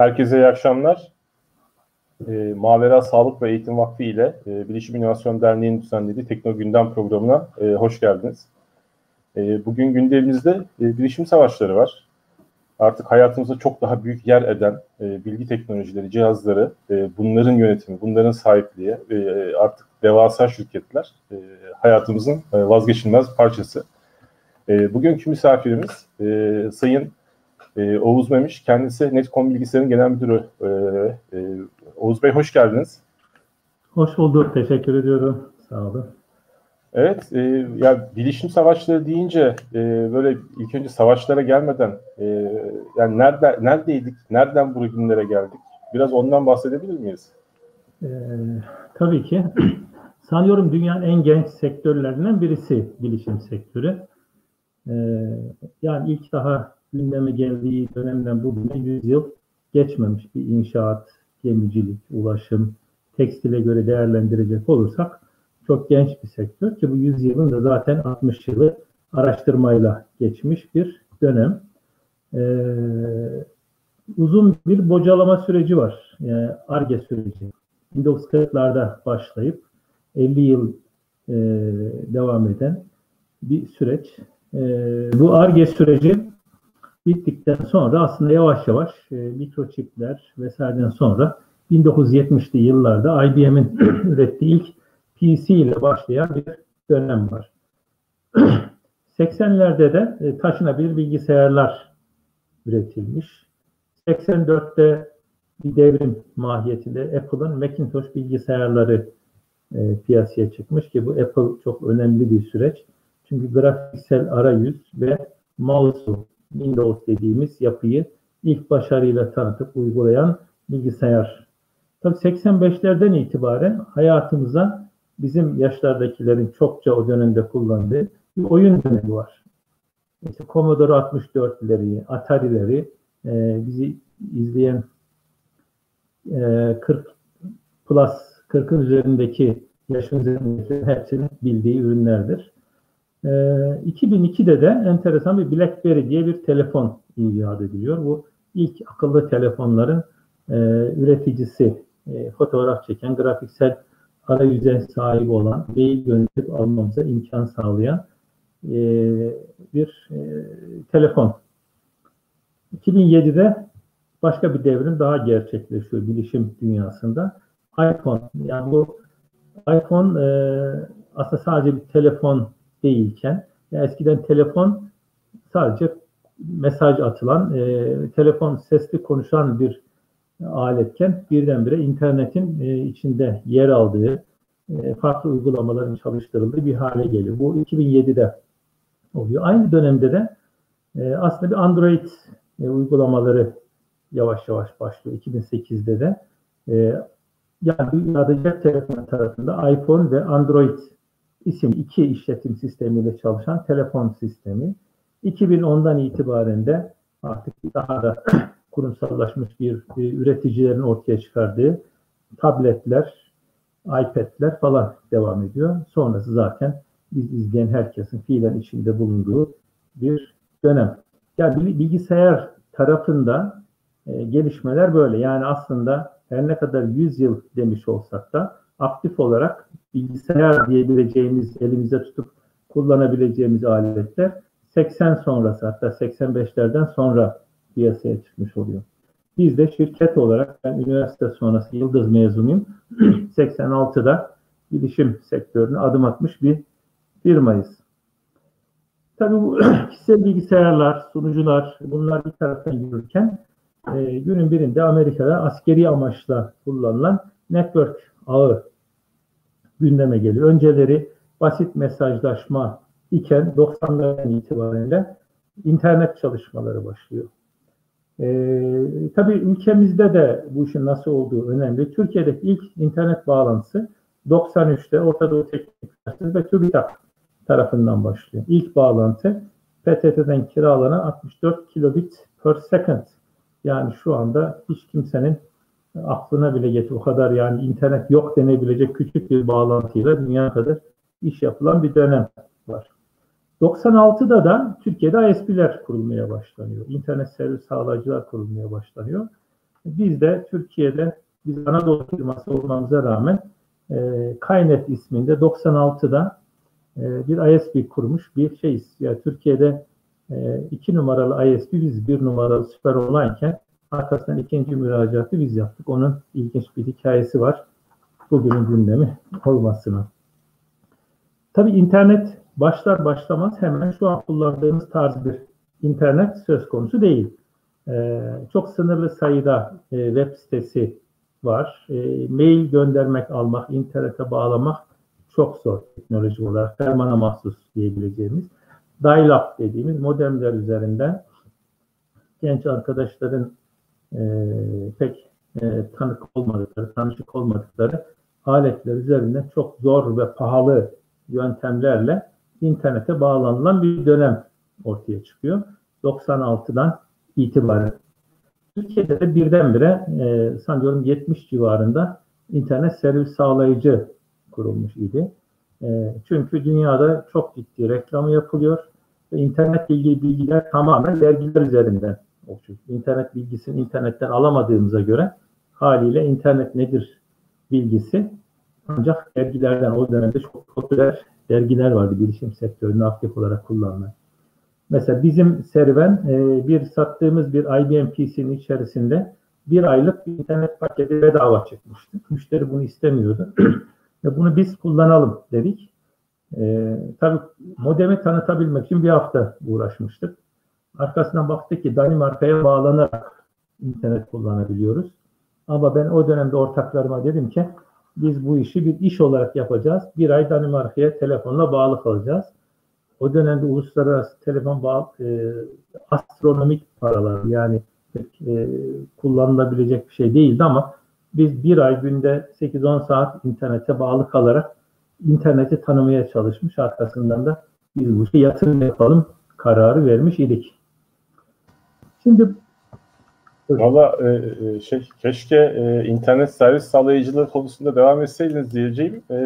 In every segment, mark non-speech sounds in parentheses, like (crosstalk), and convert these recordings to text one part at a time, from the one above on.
Herkese iyi akşamlar. E, Mavera Sağlık ve Eğitim Vakfı ile e, Bilişim İnovasyon Derneği'nin düzenlediği Tekno Gündem programına e, hoş geldiniz. E, bugün gündemimizde e, bilişim savaşları var. Artık hayatımızda çok daha büyük yer eden e, bilgi teknolojileri, cihazları, e, bunların yönetimi, bunların sahipliği, e, artık devasa şirketler e, hayatımızın e, vazgeçilmez parçası. E, bugünkü misafirimiz e, Sayın e, Oğuz Memiş. Kendisi Netcom Bilgisayar'ın genel müdürü. E, e, Oğuz Bey hoş geldiniz. Hoş bulduk. Teşekkür ediyorum. Sağ olun. Evet, e, ya bilişim savaşları deyince e, böyle ilk önce savaşlara gelmeden e, yani nerede neredeydik, nereden bu günlere geldik? Biraz ondan bahsedebilir miyiz? E, tabii ki. (clears throat) Sanıyorum dünyanın en genç sektörlerinden birisi bilişim sektörü. E, yani ilk daha gündeme geldiği dönemden bugüne 100 yıl geçmemiş bir inşaat, gemicilik, ulaşım, tekstile göre değerlendirecek olursak çok genç bir sektör ki bu 100 yılın da zaten 60 yılı araştırmayla geçmiş bir dönem. Ee, uzun bir bocalama süreci var. Yani ARGE süreci. 1940'larda başlayıp 50 yıl e, devam eden bir süreç. E, bu ARGE süreci bittikten sonra aslında yavaş yavaş e, mikroçipler vesaireden sonra 1970'li yıllarda IBM'in (clears throat) ürettiği ilk PC ile başlayan bir dönem var. (clears throat) 80'lerde de e, taşınabilir bilgisayarlar üretilmiş. 84'te bir devrim mahiyetinde Apple'ın Macintosh bilgisayarları e, piyasaya çıkmış ki bu Apple çok önemli bir süreç. Çünkü grafiksel arayüz ve mouse'u Windows dediğimiz yapıyı ilk başarıyla tanıtıp uygulayan bilgisayar. Tabii 85'lerden itibaren hayatımıza bizim yaşlardakilerin çokça o dönemde kullandığı bir oyun dönemi var. İşte Commodore 64'leri, Atari'leri e, bizi izleyen e, 40 plus 40'ın üzerindeki yaşın üzerindeki hepsinin bildiği ürünlerdir. E, 2002'de de enteresan bir BlackBerry diye bir telefon icat ediliyor. Bu ilk akıllı telefonların e, üreticisi, e, fotoğraf çeken, grafiksel arayüze sahip olan, mail gönderip almamıza imkan sağlayan e, bir e, telefon. 2007'de başka bir devrim daha gerçekleşiyor bilişim dünyasında. iPhone, yani bu iPhone e, aslında sadece bir telefon değilken, yani eskiden telefon sadece mesaj atılan, e, telefon sesli konuşan bir aletken birdenbire internetin e, içinde yer aldığı, e, farklı uygulamaların çalıştırıldığı bir hale geliyor. Bu 2007'de oluyor. Aynı dönemde de e, aslında bir Android uygulamaları yavaş yavaş başlıyor. 2008'de de yani dünyada cep telefonu tarafında iPhone ve Android isim iki işletim sistemiyle çalışan telefon sistemi. 2010'dan itibaren de artık daha da (clears throat) kurumsallaşmış bir, bir üreticilerin ortaya çıkardığı tabletler, iPad'ler falan devam ediyor. Sonrası zaten biz izleyen herkesin fiilen içinde bulunduğu bir dönem. Yani bilgisayar tarafında e, gelişmeler böyle. Yani aslında her ne kadar 100 yıl demiş olsak da aktif olarak bilgisayar diyebileceğimiz, elimize tutup kullanabileceğimiz aletler 80 sonrası hatta 85'lerden sonra piyasaya çıkmış oluyor. Biz de şirket olarak ben üniversite sonrası Yıldız mezunuyum. (clears throat) 86'da bilişim sektörüne adım atmış bir firmayız. Tabii bu (clears throat) kişisel bilgisayarlar, sunucular bunlar bir taraftan yürürken e, günün birinde Amerika'da askeri amaçla kullanılan network ağı gündeme geliyor. Önceleri basit mesajlaşma iken 90'lardan itibaren internet çalışmaları başlıyor. Ee, tabii ülkemizde de bu işin nasıl olduğu önemli. Türkiye'deki ilk internet bağlantısı 93'te Orta Doğu Teknik Üniversitesi ve TÜBİTAK tarafından başlıyor. İlk bağlantı PTT'den kiralanan 64 kilobit per second. Yani şu anda hiç kimsenin aklına bile getir o kadar yani internet yok denebilecek küçük bir bağlantıyla dünya kadar iş yapılan bir dönem var. 96'da da Türkiye'de ISP'ler kurulmaya başlanıyor. İnternet servis sağlayıcılar kurulmaya başlanıyor. Biz de Türkiye'de biz Anadolu firması olmamıza rağmen e, Kaynet isminde 96'da e, bir ISP kurmuş bir şeyiz. Yani Türkiye'de e, iki numaralı ISP biz bir numaralı süper online'ken arkasından ikinci müracaatı biz yaptık. Onun ilginç bir hikayesi var. Bugünün gündemi olmasına. Tabii internet başlar başlamaz hemen şu an kullandığımız tarz bir internet söz konusu değil. Ee, çok sınırlı sayıda e, web sitesi var. E, mail göndermek, almak, internete bağlamak çok zor teknoloji olarak. Fermana mahsus diyebileceğimiz. Dial-up dediğimiz modemler üzerinden genç arkadaşların e, pek e, tanık olmadıkları, tanışık olmadıkları aletler üzerinden çok zor ve pahalı yöntemlerle internete bağlanılan bir dönem ortaya çıkıyor. 96'dan itibaren. Türkiye'de de birdenbire e, sanıyorum 70 civarında internet servis sağlayıcı kurulmuş idi. E, çünkü dünyada çok ciddi reklamı yapılıyor ve internet ilgili bilgiler tamamen vergiler üzerinden oluşuyor. İnternet bilgisini internetten alamadığımıza göre haliyle internet nedir bilgisi ancak dergilerden o dönemde çok popüler dergiler vardı bilişim sektöründe aktif olarak kullanılan. Mesela bizim serüven e, bir sattığımız bir IBM PC'nin içerisinde bir aylık bir internet paketi bedava çıkmıştı. Müşteri bunu istemiyordu. (clears throat) Ve bunu biz kullanalım dedik. E, tabii modemi tanıtabilmek için bir hafta uğraşmıştık. Arkasından baktık ki Danimarka'ya bağlanarak internet kullanabiliyoruz. Ama ben o dönemde ortaklarıma dedim ki biz bu işi bir iş olarak yapacağız. Bir ay Danimarka'ya telefonla bağlı kalacağız. O dönemde uluslararası telefon bağ, e, astronomik paralar yani e, kullanılabilecek bir şey değildi ama biz bir ay günde 8-10 saat internete bağlı kalarak interneti tanımaya çalışmış. Arkasından da biz bu işe yatırım yapalım kararı vermiş idik. Şimdi Valla e, e, şey keşke e, internet servis sağlayıcılığı konusunda devam etseydiniz diyeceğim. E,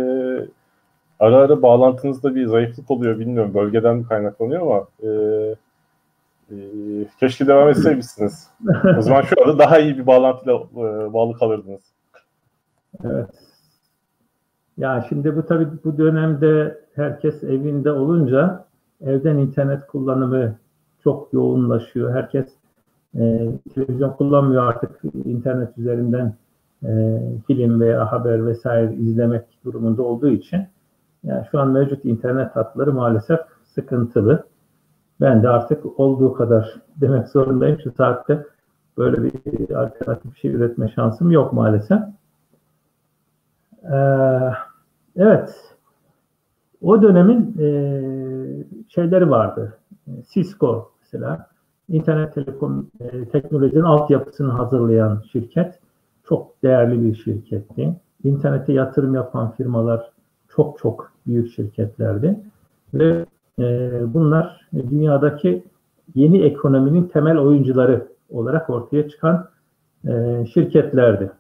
ara ara bağlantınızda bir zayıflık oluyor bilmiyorum bölgeden mi kaynaklanıyor ama e, e, keşke devam etseymişsiniz. o zaman şu anda daha iyi bir bağlantıyla e, bağlı kalırdınız. Evet. Ya şimdi bu tabii bu dönemde herkes evinde olunca evden internet kullanımı çok yoğunlaşıyor. Herkes televizyon kullanmıyor artık internet üzerinden e, film veya haber vesaire izlemek durumunda olduğu için yani şu an mevcut internet hatları maalesef sıkıntılı. Ben de artık olduğu kadar (laughs) demek zorundayım. Şu saatte böyle bir alternatif bir şey üretme şansım yok maalesef. Ee, evet. O dönemin e, şeyleri vardı. Cisco mesela internet telekom e, teknolojinin altyapısını hazırlayan şirket çok değerli bir şirketti. İnternete yatırım yapan firmalar çok çok büyük şirketlerdi ve e, bunlar dünyadaki yeni ekonominin temel oyuncuları olarak ortaya çıkan e, şirketlerdi.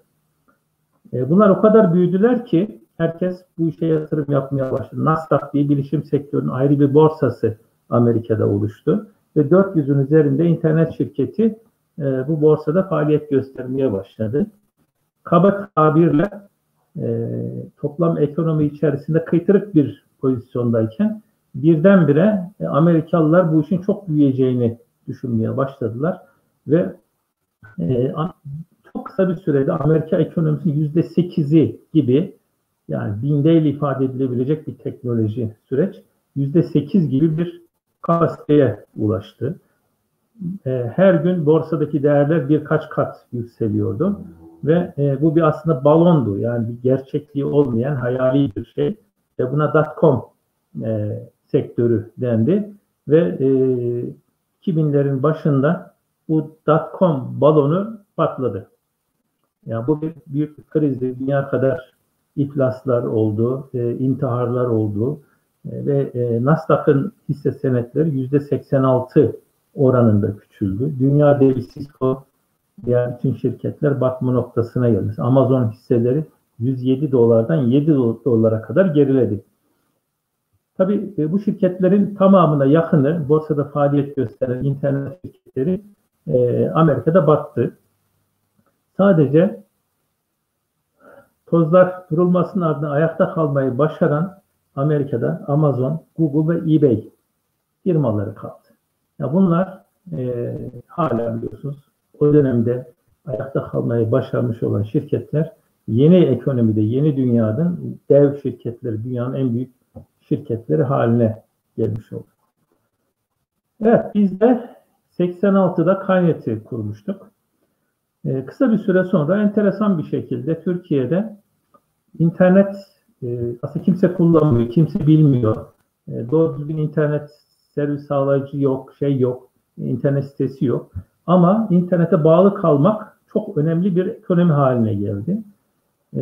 E, bunlar o kadar büyüdüler ki herkes bu işe yatırım yapmaya başladı. Nasdaq diye bilişim sektörünün ayrı bir borsası Amerika'da oluştu ve 400'ün üzerinde internet şirketi e, bu borsada faaliyet göstermeye başladı. Kaba tabirle e, toplam ekonomi içerisinde kıytırık bir pozisyondayken birdenbire e, Amerikalılar bu işin çok büyüyeceğini düşünmeye başladılar ve e, çok kısa bir sürede Amerika ekonomisinin yüzde sekizi gibi yani bindeyle ifade edilebilecek bir teknoloji süreç yüzde sekiz gibi bir kapasiteye ulaştı. E, her gün borsadaki değerler birkaç kat yükseliyordu ve e, bu bir aslında balondu yani bir gerçekliği olmayan hayali bir şey ve buna dotcom e, sektörü dendi ve e, 2000'lerin başında bu dotcom balonu patladı. Yani bu bir büyük bir krizdi. Dünya kadar iflaslar oldu, intiharlar oldu ve e, Nasdaq'ın hisse senetleri yüzde 86 oranında küçüldü. Dünya devi Cisco diğer bütün şirketler batma noktasına geldi. Amazon hisseleri 107 dolardan 7 dolara kadar geriledi. Tabii e, bu şirketlerin tamamına yakını borsada faaliyet gösteren internet şirketleri e, Amerika'da battı. Sadece tozlar durulmasının ardından ayakta kalmayı başaran Amerika'da Amazon, Google ve eBay firmaları kaldı. Ya bunlar e, hala biliyorsunuz o dönemde ayakta kalmayı başarmış olan şirketler yeni ekonomide, yeni dünyanın dev şirketleri, dünyanın en büyük şirketleri haline gelmiş oldu. Evet, biz de 86'da Kaynet'i kurmuştuk. Ee, kısa bir süre sonra enteresan bir şekilde Türkiye'de internet e, aslında kimse kullanmıyor, kimse bilmiyor. E, doğru düzgün internet servis sağlayıcı yok, şey yok, internet sitesi yok. Ama internete bağlı kalmak çok önemli bir ekonomi haline geldi. E,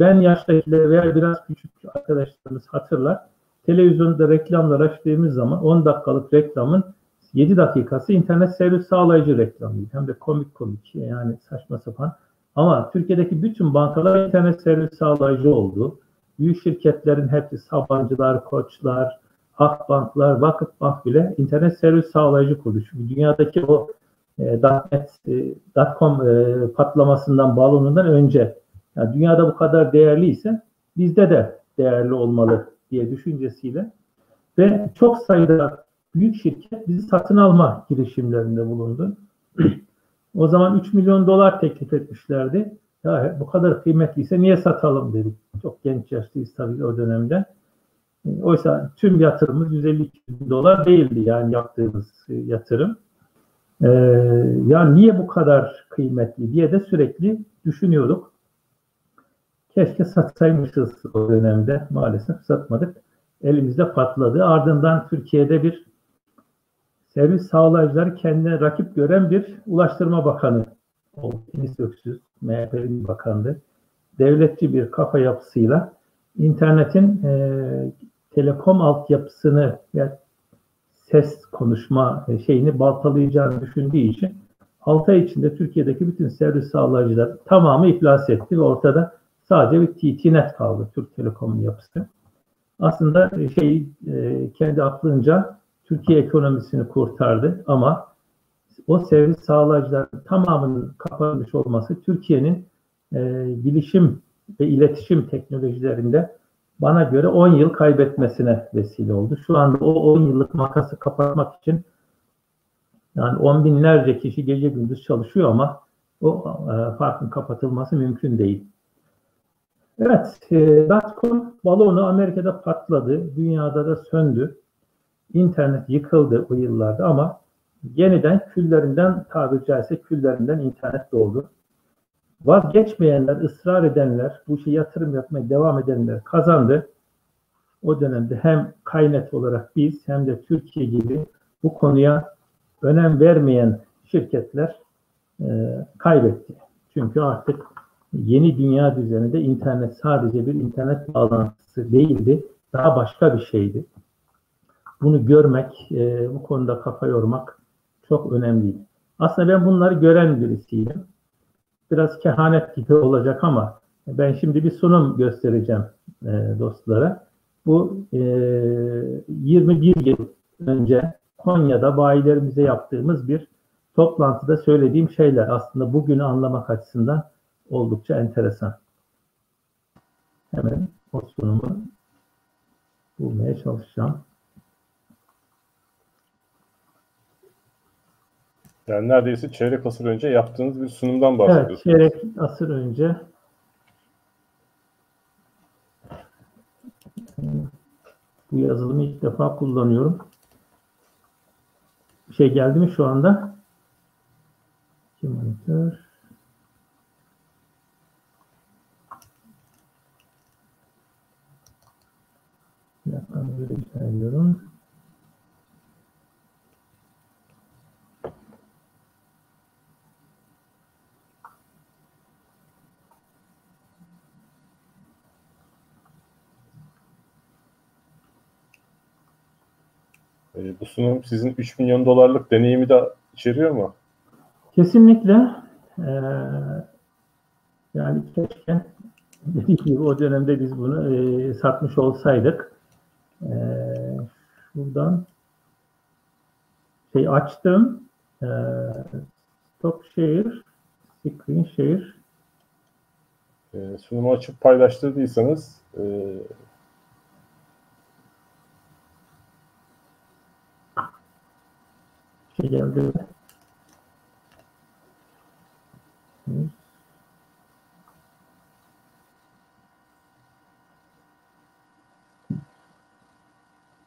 ben yaştakiler veya biraz küçük arkadaşlarımız hatırlar. Televizyonda reklamlar açtığımız zaman 10 dakikalık reklamın 7 dakikası internet servis sağlayıcı reklamıydı. Hem de komik komik yani saçma sapan. Ama Türkiye'deki bütün bankalar internet servis sağlayıcı oldu. Büyük şirketlerin hepsi Sabancılar, Koçlar, Akbanklar, Vakıfbank bile internet servis sağlayıcı. Çünkü dünyadaki o e, .net, e, .com e, patlamasından, balonundan önce yani dünyada bu kadar değerliyse bizde de değerli olmalı diye düşüncesiyle ve çok sayıda büyük şirket bizi satın alma girişimlerinde bulundu. (clears throat) o zaman 3 milyon dolar teklif etmişlerdi. Ya bu kadar kıymetliyse niye satalım dedik. Çok genç yaşlıyız tabii o dönemde. E, oysa tüm yatırımımız 150 bin dolar değildi yani yaptığımız e, yatırım. Ee, ya niye bu kadar kıymetli diye de sürekli düşünüyorduk. Keşke satsaymışız o dönemde. Maalesef satmadık. Elimizde patladı. Ardından Türkiye'de bir servis sağlayıcıları kendine rakip gören bir Ulaştırma Bakanı Enis Öksüz, MHP'nin bakandı. Devletçi bir kafa yapısıyla internetin e, telekom altyapısını yani ses konuşma e, şeyini baltalayacağını düşündüğü için 6 ay içinde Türkiye'deki bütün servis sağlayıcılar tamamı iflas etti ve ortada sadece bir TT-Net kaldı Türk Telekom'un yapısı. Aslında e, şey e, kendi aklınca Türkiye ekonomisini kurtardı ama o servis sağlayıcıların tamamının kapanmış olması Türkiye'nin e, bilişim ve iletişim teknolojilerinde bana göre 10 yıl kaybetmesine vesile oldu. Şu anda o 10 yıllık makası kapatmak için yani on binlerce kişi gece gündüz çalışıyor ama o e, farkın kapatılması mümkün değil. Evet, e, dotcom balonu Amerika'da patladı, dünyada da söndü. İnternet yıkıldı o yıllarda ama yeniden küllerinden tabiri caizse küllerinden internet doğdu. Vazgeçmeyenler, ısrar edenler, bu işe yatırım yapmaya devam edenler kazandı. O dönemde hem kaynet olarak biz hem de Türkiye gibi bu konuya önem vermeyen şirketler e, kaybetti. Çünkü artık yeni dünya düzeninde internet sadece bir internet bağlantısı değildi. Daha başka bir şeydi. Bunu görmek, e, bu konuda kafa yormak çok önemliydi. Aslında ben bunları gören birisiydim biraz kehanet gibi olacak ama ben şimdi bir sunum göstereceğim e, dostlara. Bu e, 21 yıl önce Konya'da bayilerimize yaptığımız bir toplantıda söylediğim şeyler aslında bugünü anlamak açısından oldukça enteresan. Hemen o sunumu bulmaya çalışacağım. Yani neredeyse çeyrek asır önce yaptığınız bir sunumdan bahsediyorsunuz. Evet, çeyrek asır önce bu yazılımı ilk defa kullanıyorum. Bir şey geldi mi şu anda? İki monitör. Bir dakika böyle gösteriyorum. E, bu sunum sizin 3 milyon dolarlık deneyimi de içeriyor mu? Kesinlikle. Ee, yani keşke dediğim (laughs) gibi o dönemde biz bunu e, satmış olsaydık. E, şuradan şey açtım. E, Stockshare screen share. E, sunumu açıp paylaştırdıysanız e, şey geldi.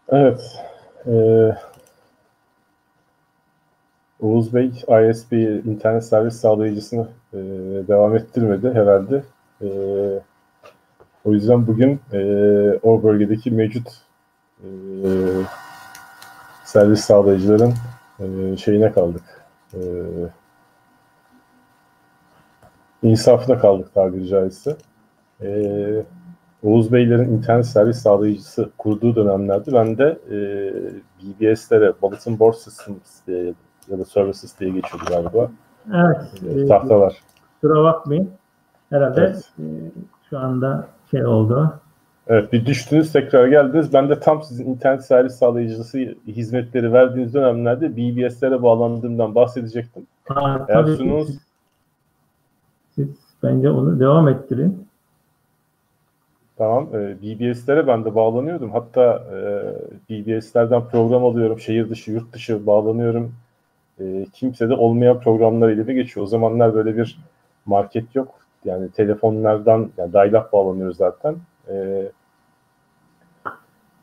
Evet. Ee, Oğuz Bey ISP internet servis sağlayıcısını e, devam ettirmedi herhalde. E, o yüzden bugün e, o bölgedeki mevcut e, servis sağlayıcıların e, şeyine kaldık. E, insafına kaldık tabiri caizse. E, Oğuz Beylerin internet servis sağlayıcısı kurduğu dönemlerde ben de e, BBS'lere, Bulletin Board Systems diye ya da Services diye geçiyordu galiba. Evet. E, tahtalar. Kusura bakmayın. Herhalde evet. e, şu anda şey oldu. Evet bir düştünüz tekrar geldiniz. Ben de tam sizin internet servis sağlayıcısı hizmetleri verdiğiniz dönemlerde BBS'lere bağlandığımdan bahsedecektim. Aa, Eğer sununuz... siz, siz bence onu devam ettirin. Tamam. E, BBS'lere ben de bağlanıyordum. Hatta e, BBS'lerden program alıyorum. Şehir dışı, yurt dışı bağlanıyorum. E, kimse de olmayan programlar de geçiyor. O zamanlar böyle bir market yok. Yani telefonlardan, yani dial-up bağlanıyoruz zaten. E,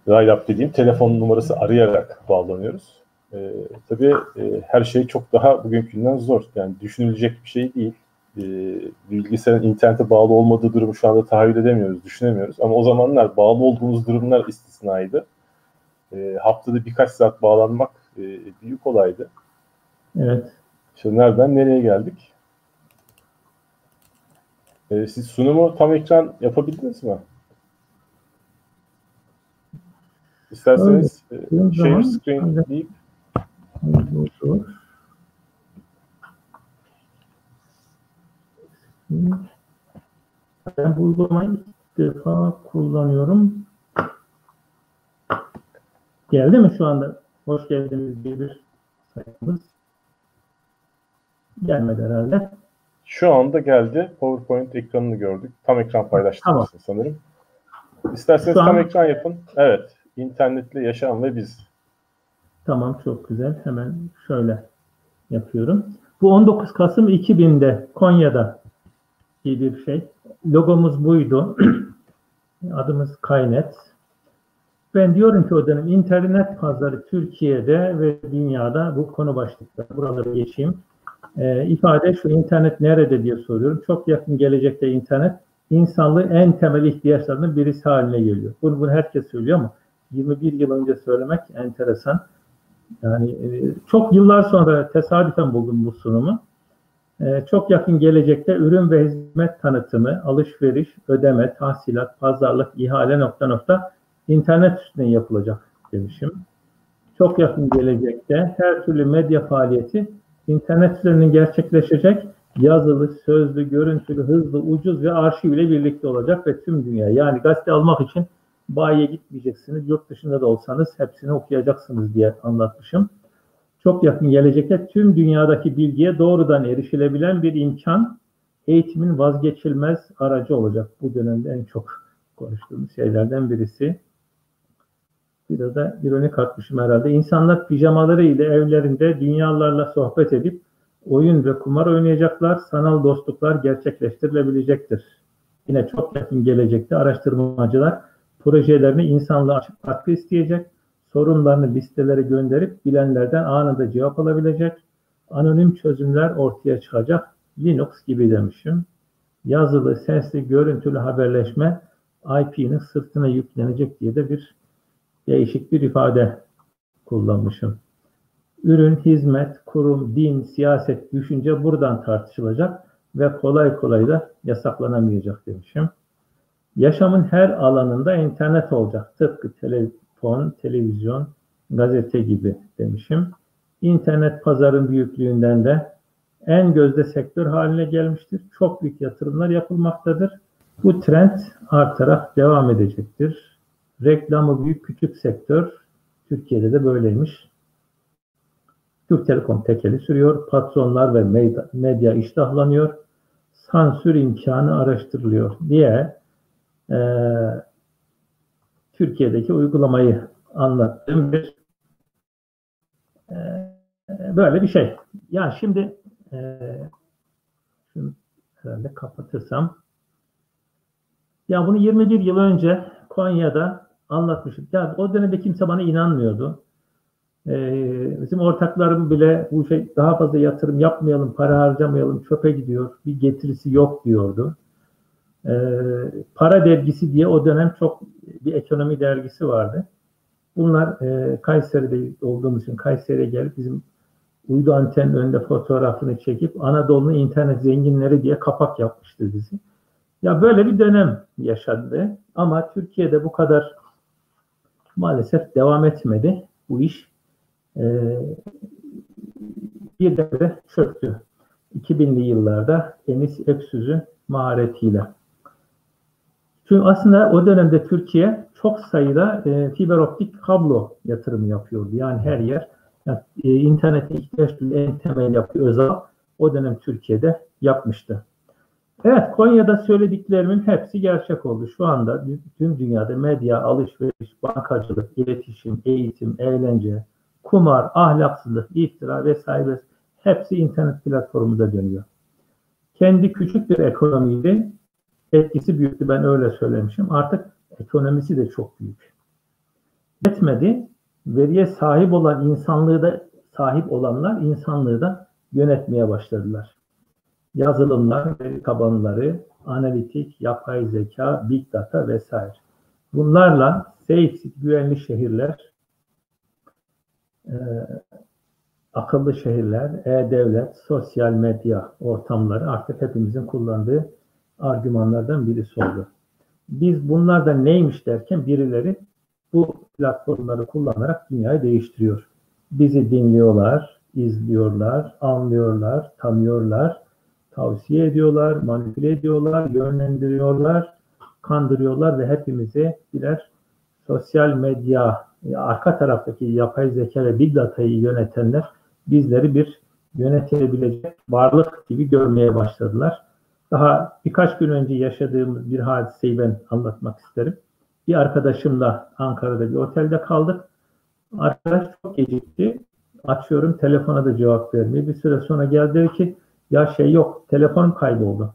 dial-up dediğim telefon numarası arayarak bağlanıyoruz. E, tabii e, her şey çok daha bugünkünden zor. Yani düşünülecek bir şey değil e, bilgisayarın internete bağlı olmadığı durumu şu anda tahayyül edemiyoruz, düşünemiyoruz. Ama o zamanlar bağlı olduğumuz durumlar istisnaydı. E, haftada birkaç saat bağlanmak e, büyük olaydı. Evet. Şimdi nereden nereye geldik? E, siz sunumu tam ekran yapabildiniz mi? İsterseniz e, share screen deyip ben bu uygulamayı ilk defa kullanıyorum. Geldi mi şu anda? Hoş geldiniz diye bir sayfamız. Gelmedi herhalde. Şu anda geldi. PowerPoint ekranını gördük. Tam ekran paylaştırmışsın tamam. sanırım. İsterseniz tam ekran yapın. Evet. İnternetle yaşayan ve biz. Tamam çok güzel. Hemen şöyle yapıyorum. Bu 19 Kasım 2000'de Konya'da bir şey. Logomuz buydu. (clears throat) Adımız Kaynet. Ben diyorum ki o dönem internet pazarı Türkiye'de ve dünyada bu konu başlıkları. Buraları geçeyim. Ee, ifade şu internet nerede diye soruyorum. Çok yakın gelecekte internet insanlığın en temel ihtiyaçlarının birisi haline geliyor. Bunu, bunu herkes söylüyor ama 21 yıl önce söylemek enteresan. Yani e, çok yıllar sonra tesadüfen buldum bu sunumu. Ee, çok yakın gelecekte ürün ve hizmet tanıtımı, alışveriş, ödeme, tahsilat, pazarlık, ihale nokta nokta internet üstünden yapılacak demişim. Çok yakın gelecekte her türlü medya faaliyeti internet üzerinden gerçekleşecek. Yazılı, sözlü, görüntülü, hızlı, ucuz ve arşiv ile birlikte olacak ve tüm dünya. Yani gazete almak için bayiye gitmeyeceksiniz. Yurt dışında da olsanız hepsini okuyacaksınız diye anlatmışım çok yakın gelecekte tüm dünyadaki bilgiye doğrudan erişilebilen bir imkan eğitimin vazgeçilmez aracı olacak. Bu dönemde en çok konuştuğumuz şeylerden birisi. Biraz da ironi katmışım herhalde. İnsanlar pijamaları ile evlerinde dünyalarla sohbet edip oyun ve kumar oynayacaklar. Sanal dostluklar gerçekleştirilebilecektir. Yine çok yakın gelecekte araştırmacılar projelerini insanlığa açık katkı isteyecek sorunlarını listelere gönderip bilenlerden anında cevap alabilecek, anonim çözümler ortaya çıkacak Linux gibi demişim. Yazılı, sesli, görüntülü haberleşme IP'nin sırtına yüklenecek diye de bir değişik bir ifade kullanmışım. Ürün, hizmet, kurum, din, siyaset, düşünce buradan tartışılacak ve kolay kolay da yasaklanamayacak demişim. Yaşamın her alanında internet olacak. Tıpkı tele, telefon, televizyon, gazete gibi demişim. İnternet pazarın büyüklüğünden de en gözde sektör haline gelmiştir. Çok büyük yatırımlar yapılmaktadır. Bu trend artarak devam edecektir. Reklamı büyük küçük sektör Türkiye'de de böyleymiş. Türk Telekom tekeli sürüyor. Patronlar ve medya iştahlanıyor. sansür imkanı araştırılıyor diye e, Türkiye'deki uygulamayı anlattığım bir e, böyle bir şey. Yani şimdi e, şunu herhalde kapatırsam ya bunu 21 yıl önce Konya'da anlatmışım. Ya o dönemde kimse bana inanmıyordu. Ee, bizim ortaklarım bile bu şey daha fazla yatırım yapmayalım, para harcamayalım, çöpe gidiyor, bir getirisi yok diyordu. Ee, para dergisi diye o dönem çok bir ekonomi dergisi vardı. Bunlar e, Kayseri'de olduğumuz için Kayseri'ye gelip bizim uydu antenin önünde fotoğrafını çekip Anadolu'nun internet zenginleri diye kapak yapmıştı bizi. Ya böyle bir dönem yaşadı ama Türkiye'de bu kadar maalesef devam etmedi bu iş. Ee, bir de çöktü. 2000'li yıllarda Enis Öksüz'ün maharetiyle. Çünkü aslında o dönemde Türkiye çok sayıda e, fiber optik kablo yatırımı yapıyordu. Yani her yer yani, e, internete ihtiyaç en temel yapı özel o dönem Türkiye'de yapmıştı. Evet Konya'da söylediklerimin hepsi gerçek oldu. Şu anda tüm dünyada medya, alışveriş, bankacılık, iletişim, eğitim, eğlence, kumar, ahlaksızlık, iftira vesaire hepsi internet platformunda dönüyor. Kendi küçük bir ekonomiyle etkisi büyüktü ben öyle söylemişim. Artık ekonomisi de çok büyük. Yetmedi. Veriye sahip olan insanlığı da sahip olanlar insanlığı da yönetmeye başladılar. Yazılımlar, veri tabanları, analitik, yapay zeka, big data vesaire. Bunlarla safe, güvenli şehirler, e, akıllı şehirler, e-devlet, sosyal medya ortamları artık hepimizin kullandığı argümanlardan birisi oldu. Biz bunlardan neymiş derken birileri bu platformları kullanarak dünyayı değiştiriyor. Bizi dinliyorlar, izliyorlar, anlıyorlar, tanıyorlar, tavsiye ediyorlar, manipüle ediyorlar, yönlendiriyorlar, kandırıyorlar ve hepimizi birer sosyal medya, arka taraftaki yapay zeka ve big data'yı yönetenler bizleri bir yönetilebilecek varlık gibi görmeye başladılar. Daha birkaç gün önce yaşadığımız bir hadiseyi ben anlatmak isterim. Bir arkadaşımla Ankara'da bir otelde kaldık. Arkadaş çok gecikti. Açıyorum telefona da cevap vermiyor. Bir süre sonra geldi dedi ki ya şey yok telefonum kayboldu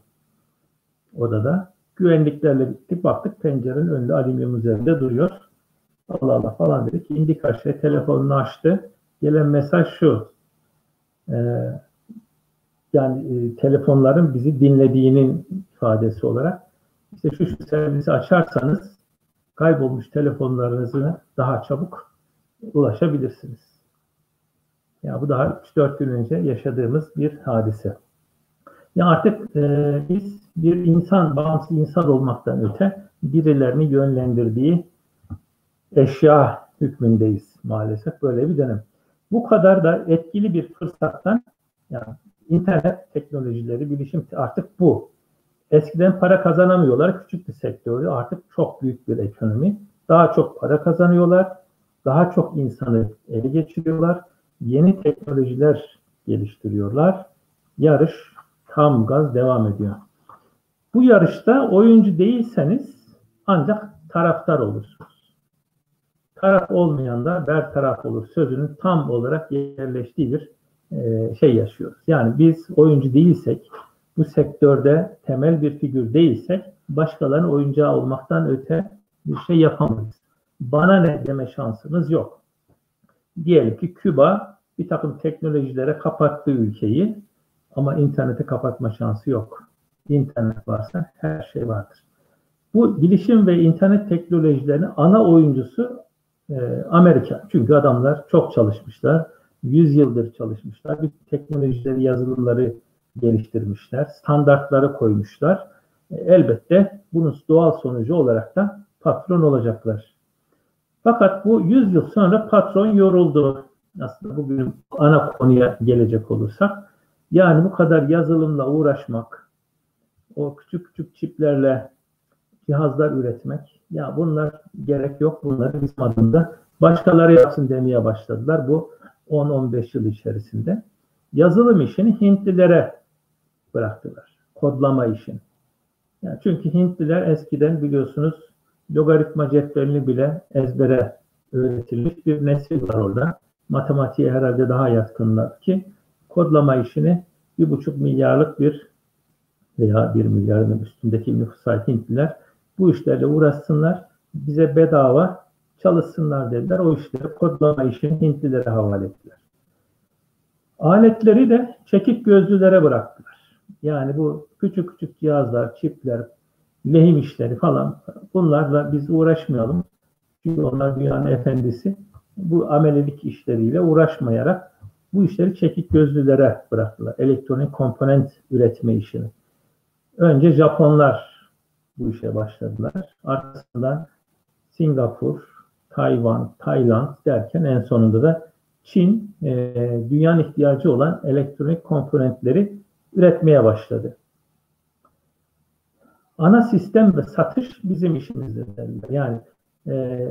odada. Güvenliklerle gittik baktık pencerenin önünde alüminyum üzerinde duruyor. Allah Allah falan dedik. İndik aşağıya telefonunu açtı. Gelen mesaj şu. Ee, yani e, telefonların bizi dinlediğinin ifadesi olarak işte şu, şu servisi açarsanız kaybolmuş telefonlarınızı daha çabuk ulaşabilirsiniz. Ya bu daha 3-4 gün önce yaşadığımız bir hadise. Ya artık e, biz bir insan, bağımsız insan olmaktan öte birilerini yönlendirdiği eşya hükmündeyiz maalesef böyle bir dönem. Bu kadar da etkili bir fırsattan yani internet teknolojileri, bilişim artık bu. Eskiden para kazanamıyorlar. Küçük bir sektördü. Artık çok büyük bir ekonomi. Daha çok para kazanıyorlar. Daha çok insanı ele geçiriyorlar. Yeni teknolojiler geliştiriyorlar. Yarış tam gaz devam ediyor. Bu yarışta oyuncu değilseniz ancak taraftar olursunuz. Taraf olmayan da ber taraf olur sözünün tam olarak yerleştiği bir e, şey yaşıyoruz. Yani biz oyuncu değilsek, bu sektörde temel bir figür değilsek başkalarının oyuncağı olmaktan öte bir şey yapamayız. Bana ne deme şansımız yok. Diyelim ki Küba bir takım teknolojilere kapattı ülkeyi ama interneti kapatma şansı yok. İnternet varsa her şey vardır. Bu bilişim ve internet teknolojilerinin ana oyuncusu e, Amerika. Çünkü adamlar çok çalışmışlar 100 yıldır çalışmışlar. Bir teknolojileri, yazılımları geliştirmişler. Standartları koymuşlar. E, elbette bunun doğal sonucu olarak da patron olacaklar. Fakat bu 100 yıl sonra patron yoruldu. Aslında bugün ana konuya gelecek olursak. Yani bu kadar yazılımla uğraşmak, o küçük küçük çiplerle cihazlar üretmek, ya bunlar gerek yok, bunları bizim adında başkaları yapsın demeye başladılar. Bu 10-15 yıl içerisinde yazılım işini Hintlilere bıraktılar. kodlama işini. Yani çünkü Hintliler eskiden biliyorsunuz logaritma cetvelini bile ezbere öğretilmiş bir nesil var orada. Matematiğe herhalde daha yatkınlar ki kodlama işini bir buçuk milyarlık bir veya bir milyarın üstündeki nüfusa Hintliler bu işlerle uğraşsınlar, bize bedava çalışsınlar dediler. O işleri kodlama işini Hintlilere havale ettiler. Aletleri de çekik gözlülere bıraktılar. Yani bu küçük küçük cihazlar, çipler, lehim işleri falan bunlarla biz uğraşmayalım. Çünkü onlar dünyanın efendisi. Bu amelelik işleriyle uğraşmayarak bu işleri çekik gözlülere bıraktılar. Elektronik komponent üretme işini. Önce Japonlar bu işe başladılar. Arkasından Singapur, Tayvan, Tayland derken en sonunda da Çin e, dünyanın ihtiyacı olan elektronik komponentleri üretmeye başladı. Ana sistem ve satış bizim işimizdir. Yani e,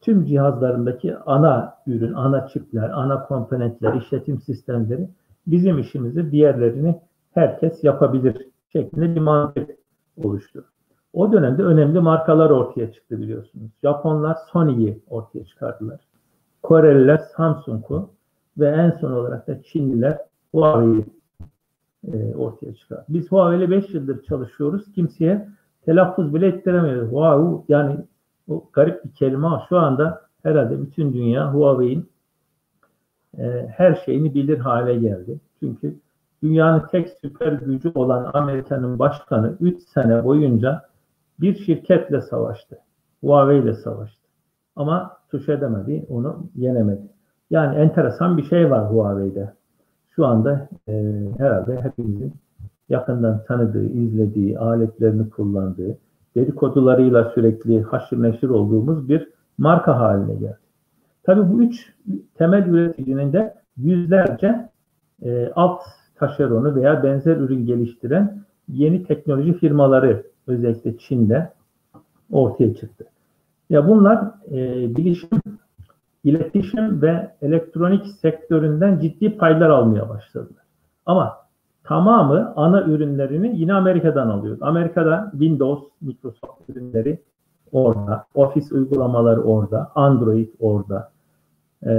tüm cihazlarındaki ana ürün, ana çipler, ana komponentler, işletim sistemleri bizim işimizi diğerlerini herkes yapabilir şeklinde bir mantık oluştu. O dönemde önemli markalar ortaya çıktı biliyorsunuz. Japonlar Sony'yi ortaya çıkardılar. Koreliler Samsung'u ve en son olarak da Çinliler Huawei'yi e, ortaya çıkardı. Biz Huawei ile 5 yıldır çalışıyoruz. Kimseye telaffuz bile ettiremiyoruz. Huawei yani o garip bir kelime şu anda herhalde bütün dünya Huawei'in e, her şeyini bilir hale geldi. Çünkü dünyanın tek süper gücü olan Amerika'nın başkanı 3 sene boyunca bir şirketle savaştı. Huawei ile savaştı. Ama tuş edemedi, onu yenemedi. Yani enteresan bir şey var Huawei'de. Şu anda e, herhalde hepimizin yakından tanıdığı, izlediği, aletlerini kullandığı, dedikodularıyla sürekli haşır neşir olduğumuz bir marka haline geldi. Tabii bu üç temel üreticinin de yüzlerce e, alt taşeronu veya benzer ürün geliştiren yeni teknoloji firmaları özellikle Çin'de ortaya çıktı. Ya bunlar e, bilişim, iletişim ve elektronik sektöründen ciddi paylar almaya başladılar. Ama tamamı ana ürünlerini yine Amerika'dan alıyor. Amerika'da Windows, Microsoft ürünleri orada, Office uygulamaları orada, Android orada, e,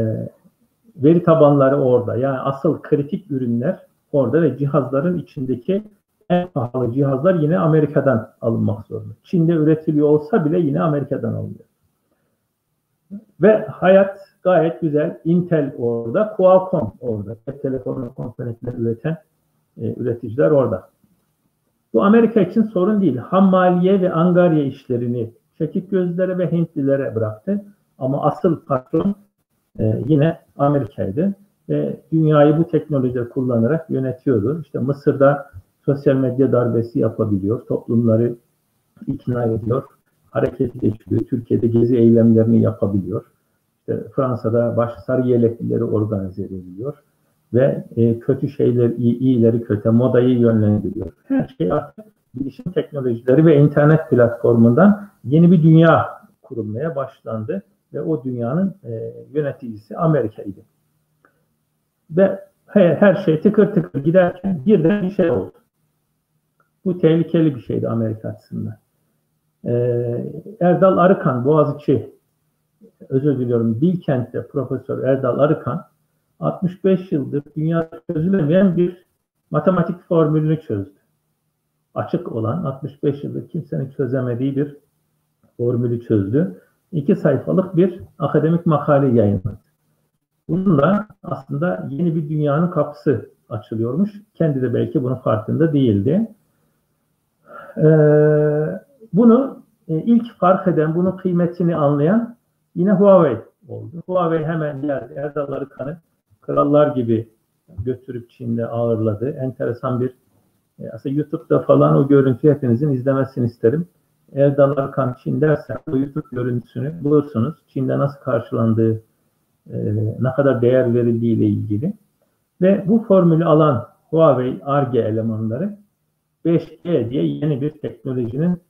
veri tabanları orada. Yani asıl kritik ürünler orada ve cihazların içindeki en pahalı cihazlar yine Amerika'dan alınmak zorunda. Çin'de üretiliyor olsa bile yine Amerika'dan alınıyor. Ve hayat gayet güzel. Intel orada, Qualcomm orada. Cep telefonu komponentleri üreten e, üreticiler orada. Bu Amerika için sorun değil. Ham maliye ve angarya işlerini çekik gözlere ve Hintlilere bıraktı. Ama asıl patron e, yine Amerika'ydı ve dünyayı bu teknolojileri kullanarak yönetiyordu. İşte Mısır'da sosyal medya darbesi yapabiliyor, toplumları ikna ediyor, hareket geçiriyor, Türkiye'de gezi eylemlerini yapabiliyor. İşte Fransa'da baş sarı yeleklileri organize edebiliyor ve e, kötü şeyler, iyi, iyileri kötü, modayı yönlendiriyor. Her şey artık bilişim teknolojileri ve internet platformundan yeni bir dünya kurulmaya başlandı ve o dünyanın e, yöneticisi Amerika'ydı. Ve her, her şey tıkır tıkır giderken birden bir şey oldu. Bu tehlikeli bir şeydi Amerika açısından. Ee, Erdal Arıkan, Boğaziçi, özür diliyorum, Bilkent'te Profesör Erdal Arıkan 65 yıldır dünya çözülemeyen bir matematik formülünü çözdü. Açık olan 65 yıldır kimsenin çözemediği bir formülü çözdü. İki sayfalık bir akademik makale yayınladı. Bununla aslında yeni bir dünyanın kapısı açılıyormuş. Kendi de belki bunun farkında değildi. Ee, bunu e, ilk fark eden, bunun kıymetini anlayan yine Huawei oldu. Huawei hemen geldi. Erdal Arıkan'ı krallar gibi götürüp Çin'de ağırladı. Enteresan bir e, aslında YouTube'da falan o görüntüyü hepinizin izlemesini isterim. Erdal Arkan Çin dersen o YouTube görüntüsünü bulursunuz. Çin'de nasıl karşılandığı, e, ne kadar değer verildiği ile ilgili. Ve bu formülü alan Huawei ARGE elemanları 5G diye yeni bir teknolojinin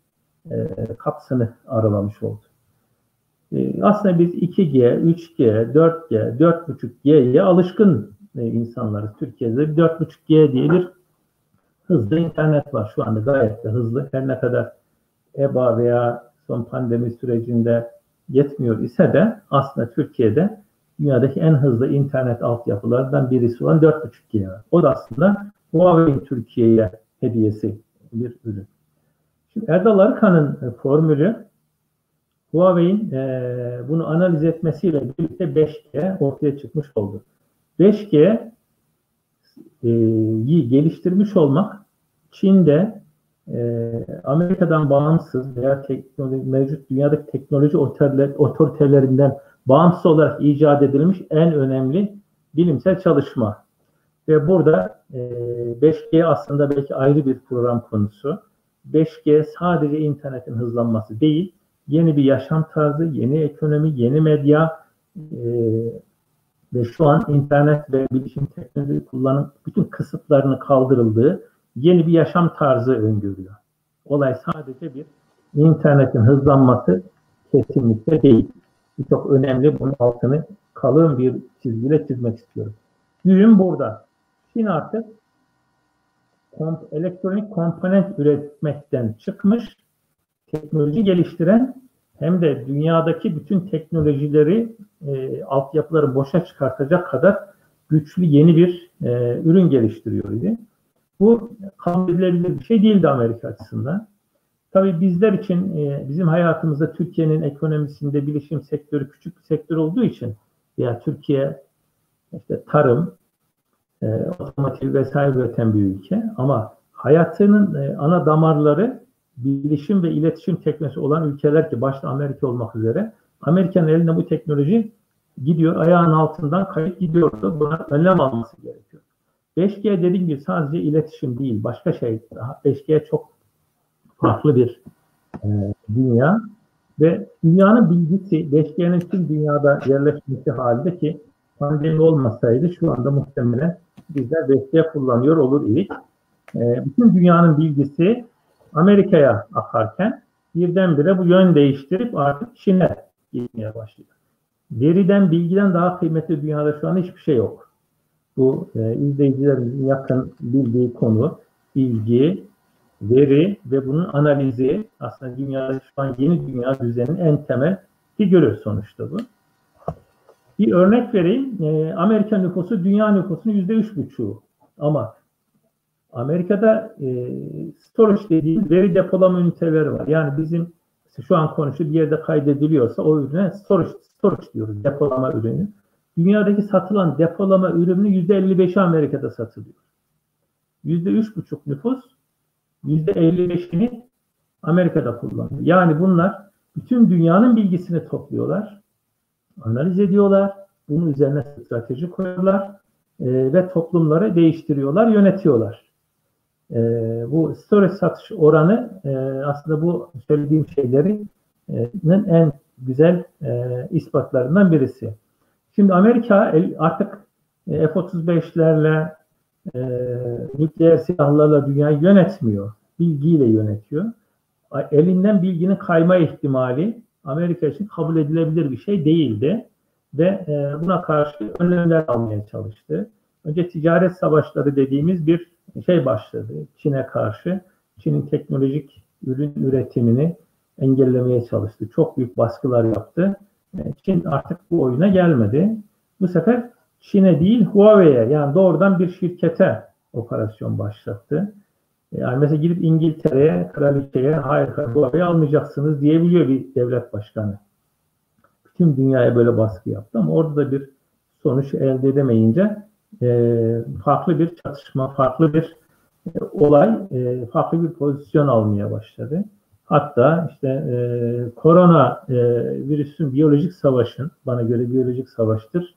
e, kapsını aralamış oldu. E, aslında biz 2G, 3G, 4G, 4.5G'ye alışkın e, insanlarız. Türkiye'de 4.5G diye bir hızlı internet var şu anda gayet de hızlı. Her ne kadar EBA veya son pandemi sürecinde yetmiyor ise de aslında Türkiye'de dünyadaki en hızlı internet altyapılarından birisi olan 4.5 G var. O da aslında Huawei'in Türkiye'ye hediyesi bir ürün. Şimdi Erdal Arıkan'ın e, formülü Huawei'in e, bunu analiz etmesiyle birlikte 5G ortaya çıkmış oldu. 5G'yi e, geliştirmiş olmak Çin'de e, Amerika'dan bağımsız veya teknoloji, mevcut dünyadaki teknoloji otoritelerinden bağımsız olarak icat edilmiş en önemli bilimsel çalışma. Ve burada e, 5G aslında belki ayrı bir program konusu. 5G sadece internetin hızlanması değil, yeni bir yaşam tarzı, yeni ekonomi, yeni medya e, ve şu an internet ve bilişim teknoloji kullanım bütün kısıtlarını kaldırıldığı yeni bir yaşam tarzı öngörüyor. Olay sadece bir internetin hızlanması kesinlikle değil. Bu çok önemli. Bunun altını kalın bir çizgiyle çizmek istiyorum. Düğüm burada. Çin artık komp elektronik komponent üretmekten çıkmış, teknoloji geliştiren hem de dünyadaki bütün teknolojileri, e, altyapıları boşa çıkartacak kadar güçlü yeni bir e, ürün geliştiriyor idi. Bu kabul edilebilir bir şey değildi Amerika açısından. Tabii bizler için e, bizim hayatımızda Türkiye'nin ekonomisinde bilişim sektörü küçük bir sektör olduğu için ya Türkiye işte tarım, e, otomotiv vesaire üreten bir ülke ama hayatının e, ana damarları bilişim ve iletişim teknolojisi olan ülkeler ki başta Amerika olmak üzere Amerika'nın elinde bu teknoloji gidiyor ayağın altından kayıp gidiyordu. Buna önlem alması gerekiyor. 5G dediğim gibi sadece iletişim değil, başka şey. 5G çok farklı bir e, dünya ve dünyanın bilgisi 5G'nin tüm dünyada yerleşmesi halinde ki pandemi olmasaydı şu anda muhtemelen bizler 5G kullanıyor olur idik. E, bütün dünyanın bilgisi Amerika'ya akarken birdenbire bu yön değiştirip artık Çin'e gitmeye başlıyor. Veriden, bilgiden daha kıymetli dünyada şu an hiçbir şey yok. Bu e, izleyicilerimizin yakın bildiği konu bilgi, veri ve bunun analizi aslında dünyada şu an yeni dünya düzeninin en temel figürü sonuçta bu. Bir örnek vereyim. E, Amerika nüfusu dünya nüfusunun yüzde üç buçuğu. Ama Amerika'da e, storage dediğimiz veri depolama üniteleri var. Yani bizim şu an konuşu bir yerde kaydediliyorsa o ürüne storage, storage diyoruz. Depolama ürünü. Dünyadaki satılan depolama ürününün yüzde 55'i Amerika'da satılıyor. Yüzde üç buçuk nüfus yüzde 55'ini Amerika'da kullanıyor. Yani bunlar bütün dünyanın bilgisini topluyorlar, analiz ediyorlar, bunun üzerine strateji koyuyorlar e, ve toplumları değiştiriyorlar, yönetiyorlar. E, bu storage satış oranı e, aslında bu söylediğim şeylerin e, en güzel e, ispatlarından birisi. Şimdi Amerika artık e, F-35'lerle e, nükleer silahlarla dünyayı yönetmiyor. Bilgiyle yönetiyor. Elinden bilginin kayma ihtimali Amerika için kabul edilebilir bir şey değildi. Ve e, buna karşı önlemler almaya çalıştı. Önce ticaret savaşları dediğimiz bir şey başladı Çin'e karşı. Çin'in teknolojik ürün üretimini engellemeye çalıştı. Çok büyük baskılar yaptı. E, Çin artık bu oyuna gelmedi. Bu sefer Çin'e değil Huawei'ye yani doğrudan bir şirkete operasyon başlattı. Yani mesela gidip İngiltere'ye, kraliçeye hayır Huawei almayacaksınız diyebiliyor bir devlet başkanı. Bütün dünyaya böyle baskı yaptı ama orada da bir sonuç elde edemeyince e, farklı bir çatışma, farklı bir e, olay, e, farklı bir pozisyon almaya başladı. Hatta işte e, korona e, virüsün biyolojik savaşın, bana göre biyolojik savaştır,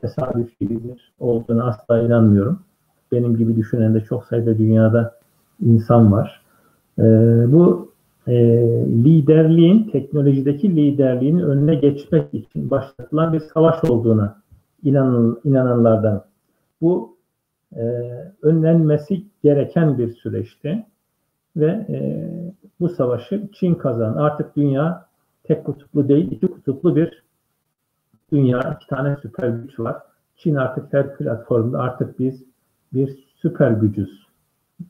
tesadüf gibidir olduğunu asla inanmıyorum. Benim gibi düşünen de çok sayıda dünyada insan var. E, bu e, liderliğin, teknolojideki liderliğin önüne geçmek için başlatılan bir savaş olduğuna inanın, inananlardan. Bu e, önlenmesi gereken bir süreçti ve e, bu savaşı Çin kazan. Artık dünya tek kutuplu değil, iki kutuplu bir dünya. iki tane süper güç var. Çin artık her platformda artık biz bir süper gücüz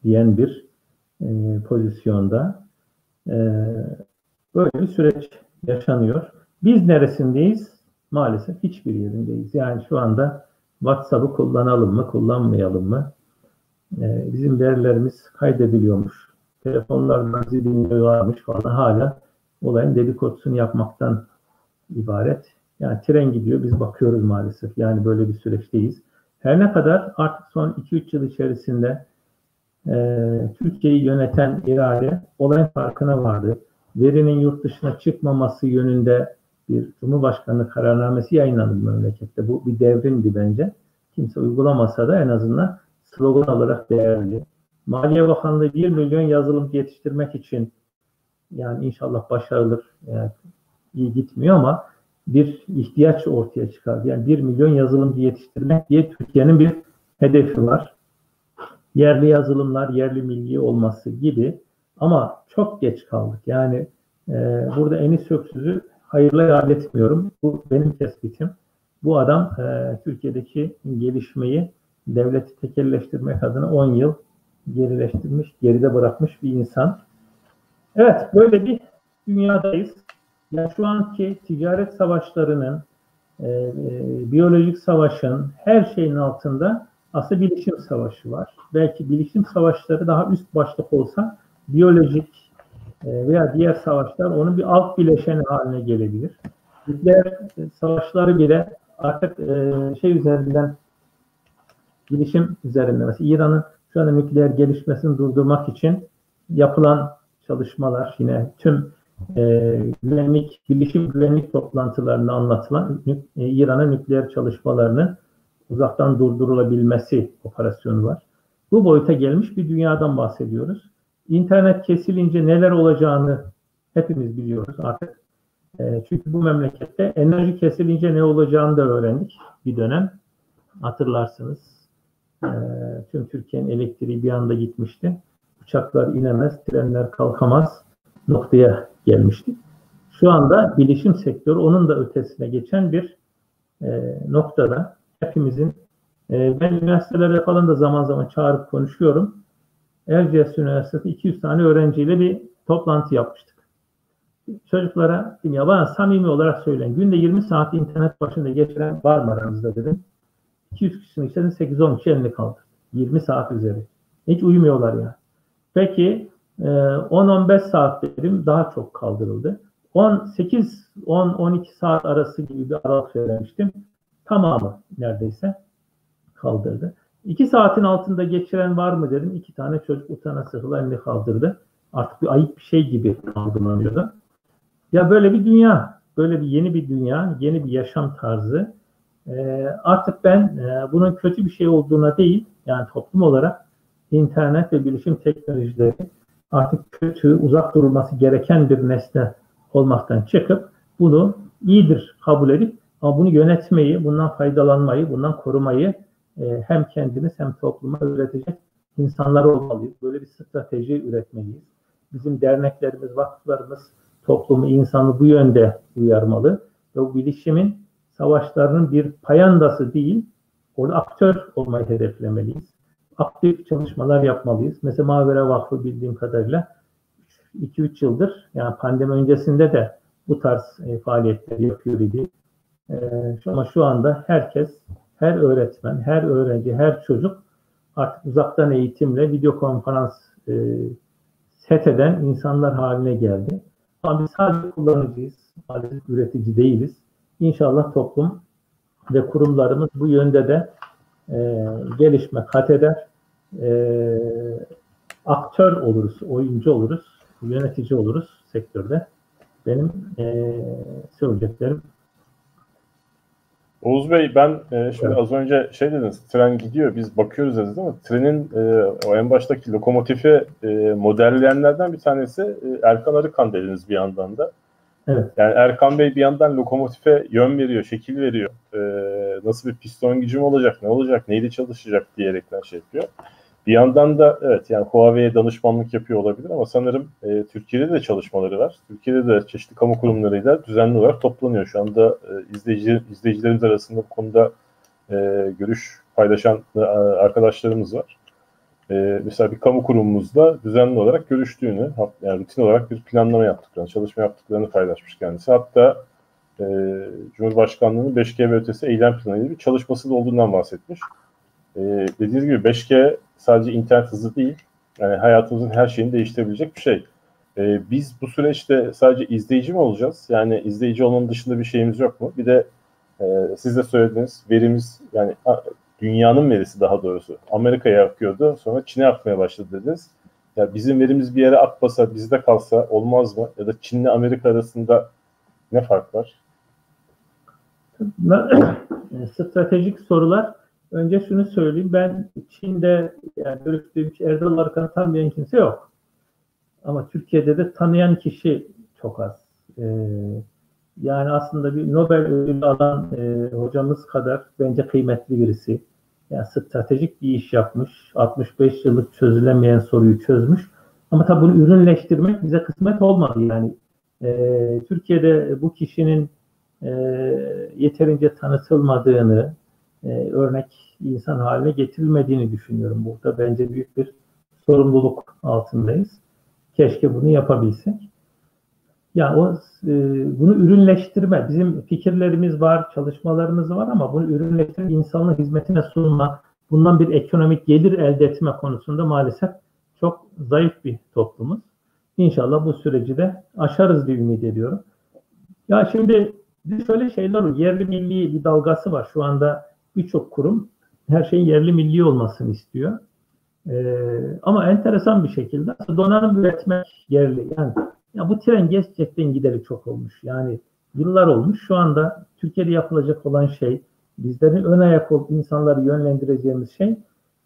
diyen bir e, pozisyonda. E, böyle bir süreç yaşanıyor. Biz neresindeyiz? Maalesef hiçbir yerindeyiz. Yani şu anda WhatsApp'ı kullanalım mı, kullanmayalım mı? E, bizim verilerimiz kaydediliyormuş. Telefonlardan zil varmış falan hala olayın dedikodusunu yapmaktan ibaret. Yani tren gidiyor, biz bakıyoruz maalesef. Yani böyle bir süreçteyiz. Her ne kadar artık son 2-3 yıl içerisinde e, Türkiye'yi yöneten irade olayın farkına vardı. Verinin yurt dışına çıkmaması yönünde bir Cumhurbaşkanı kararnamesi yayınlandı memlekette. Bu bir devrimdi bence. Kimse uygulamasa da en azından slogan olarak değerli. Maliye Bakanlığı 1 milyon yazılım yetiştirmek için yani inşallah başarılır. Yani iyi gitmiyor ama bir ihtiyaç ortaya çıkardı. Yani 1 milyon yazılımcı yetiştirmek diye Türkiye'nin bir hedefi var. Yerli yazılımlar, yerli milli olması gibi ama çok geç kaldık. Yani e, burada Enis Öksüz'ü hayırla yad etmiyorum. Bu benim tespitim. Bu adam e, Türkiye'deki gelişmeyi devleti tekelleştirmek adına 10 yıl gerileştirmiş, geride bırakmış bir insan. Evet, böyle bir dünyadayız. Yani şu anki ticaret savaşlarının, e, e, biyolojik savaşın her şeyin altında aslında bilişim savaşı var. Belki bilişim savaşları daha üst başlık olsa biyolojik e, veya diğer savaşlar onun bir alt bileşeni haline gelebilir. Nükleer savaşları bile artık e, şey üzerinden bilişim üzerinde mesela İran'ın şu anda nükleer gelişmesini durdurmak için yapılan çalışmalar yine tüm e, güvenlik, bilişim güvenlik toplantılarında anlatılan e, İran'ın nükleer çalışmalarını uzaktan durdurulabilmesi operasyonu var. Bu boyuta gelmiş bir dünyadan bahsediyoruz. İnternet kesilince neler olacağını hepimiz biliyoruz artık. E, çünkü bu memlekette enerji kesilince ne olacağını da öğrendik bir dönem. Hatırlarsınız. E, tüm Türkiye'nin elektriği bir anda gitmişti. Uçaklar inemez, trenler kalkamaz noktaya gelmiştik. Şu anda bilişim sektörü onun da ötesine geçen bir e, noktada hepimizin e, ben üniversitelere falan da zaman zaman çağırıp konuşuyorum. Erciyes Üniversitesi 200 tane öğrenciyle bir toplantı yapmıştık. Çocuklara ya bana samimi olarak söyleyin. Günde 20 saat internet başında geçiren var mı aranızda dedim. 200 kişinin içerisinde 8-10 kişi elini kaldı. 20 saat üzeri. Hiç uyumuyorlar ya. Peki 10-15 ee, saat dedim daha çok kaldırıldı. 18 10-12 saat arası gibi bir aralık söylemiştim. Tamamı neredeyse kaldırdı. 2 saatin altında geçiren var mı dedim. İki tane çocuk utana sıkıla elini kaldırdı. Artık bir ayıp bir şey gibi algılanıyordu. Ya böyle bir dünya, böyle bir yeni bir dünya, yeni bir yaşam tarzı. Ee, artık ben e, bunun kötü bir şey olduğuna değil, yani toplum olarak internet ve bilişim teknolojileri artık kötü, uzak durulması gereken bir nesne olmaktan çıkıp bunu iyidir kabul edip ama bunu yönetmeyi, bundan faydalanmayı, bundan korumayı e, hem kendimiz hem topluma üretecek insanlar olmalıyız. Böyle bir strateji üretmeliyiz. Bizim derneklerimiz, vakıflarımız toplumu, insanı bu yönde uyarmalı. Ve bu bilişimin savaşlarının bir payandası değil, orada aktör olmayı hedeflemeliyiz aktif çalışmalar yapmalıyız. Mesela Mavera Vakfı bildiğim kadarıyla 2-3 yıldır yani pandemi öncesinde de bu tarz e, faaliyetleri yapıyor idi. E, ama şu anda herkes, her öğretmen, her öğrenci, her çocuk artık uzaktan eğitimle video konferans e, set eden insanlar haline geldi. Ama biz sadece kullanıcıyız, maalesef üretici değiliz. İnşallah toplum ve kurumlarımız bu yönde de e, gelişme kat eder e, aktör oluruz, oyuncu oluruz, yönetici oluruz sektörde. Benim e, söyleyeceklerim Oğuz Bey ben e, şimdi evet. az önce şey dediniz tren gidiyor biz bakıyoruz dediniz mi? Trenin e, o en baştaki lokomotifi e, modelleyenlerden bir tanesi e, Erkan Arıkan dediniz bir yandan da. Evet. Yani Erkan Bey bir yandan lokomotife yön veriyor, şekil veriyor. E, nasıl bir piston gücüm olacak, ne olacak, neyle çalışacak diyerekten şey yapıyor. Bir yandan da evet yani Huawei'ye danışmanlık yapıyor olabilir ama sanırım e, Türkiye'de de çalışmaları var. Türkiye'de de çeşitli kamu kurumlarıyla düzenli olarak toplanıyor. Şu anda e, izleyici, izleyicilerimiz arasında bu konuda e, görüş paylaşan e, arkadaşlarımız var. e, mesela bir kamu kurumumuzla düzenli olarak görüştüğünü, yani rutin olarak bir planlama yaptıklarını, çalışma yaptıklarını paylaşmış kendisi. Hatta e, Cumhurbaşkanlığı'nın 5G ve ötesi eylem planıyla bir çalışması da olduğundan bahsetmiş. E, dediğiniz gibi 5G sadece internet hızı değil, yani hayatımızın her şeyini değiştirebilecek bir şey. E, biz bu süreçte sadece izleyici mi olacağız? Yani izleyici olmanın dışında bir şeyimiz yok mu? Bir de e, siz de söylediğiniz verimiz yani dünyanın verisi daha doğrusu Amerika'ya akıyordu. Sonra Çin'e akmaya başladı dediniz. Ya bizim verimiz bir yere akmasa, bizde kalsa olmaz mı? Ya da Çin'le Amerika arasında ne fark var? Stratejik sorular. Önce şunu söyleyeyim. Ben Çin'de yani görüştüğüm Erdal Arkan'ı tanımayan kimse yok. Ama Türkiye'de de tanıyan kişi çok az. Ee, yani aslında bir Nobel ödülü alan e, hocamız kadar bence kıymetli birisi. Yani stratejik bir iş yapmış. 65 yıllık çözülemeyen soruyu çözmüş. Ama tabii bunu ürünleştirmek bize kısmet olmadı. Yani e, Türkiye'de bu kişinin e, yeterince tanıtılmadığını, e, örnek insan haline getirilmediğini düşünüyorum. Burada bence büyük bir sorumluluk altındayız. Keşke bunu yapabilsek. Yani o e, bunu ürünleştirme, bizim fikirlerimiz var, çalışmalarımız var ama bunu ürünleştirip insanın hizmetine sunma, bundan bir ekonomik gelir elde etme konusunda maalesef çok zayıf bir toplumuz. İnşallah bu süreci de aşarız diye ümit ediyorum. Ya şimdi şöyle şeyler var. Yerli milli bir dalgası var. Şu anda birçok kurum her şeyin yerli milli olmasını istiyor. Ee, ama enteresan bir şekilde donanım üretmek yerli. Yani ya bu tren gerçekten gideri çok olmuş. Yani yıllar olmuş. Şu anda Türkiye'de yapılacak olan şey bizlerin ön ayak olup insanları yönlendireceğimiz şey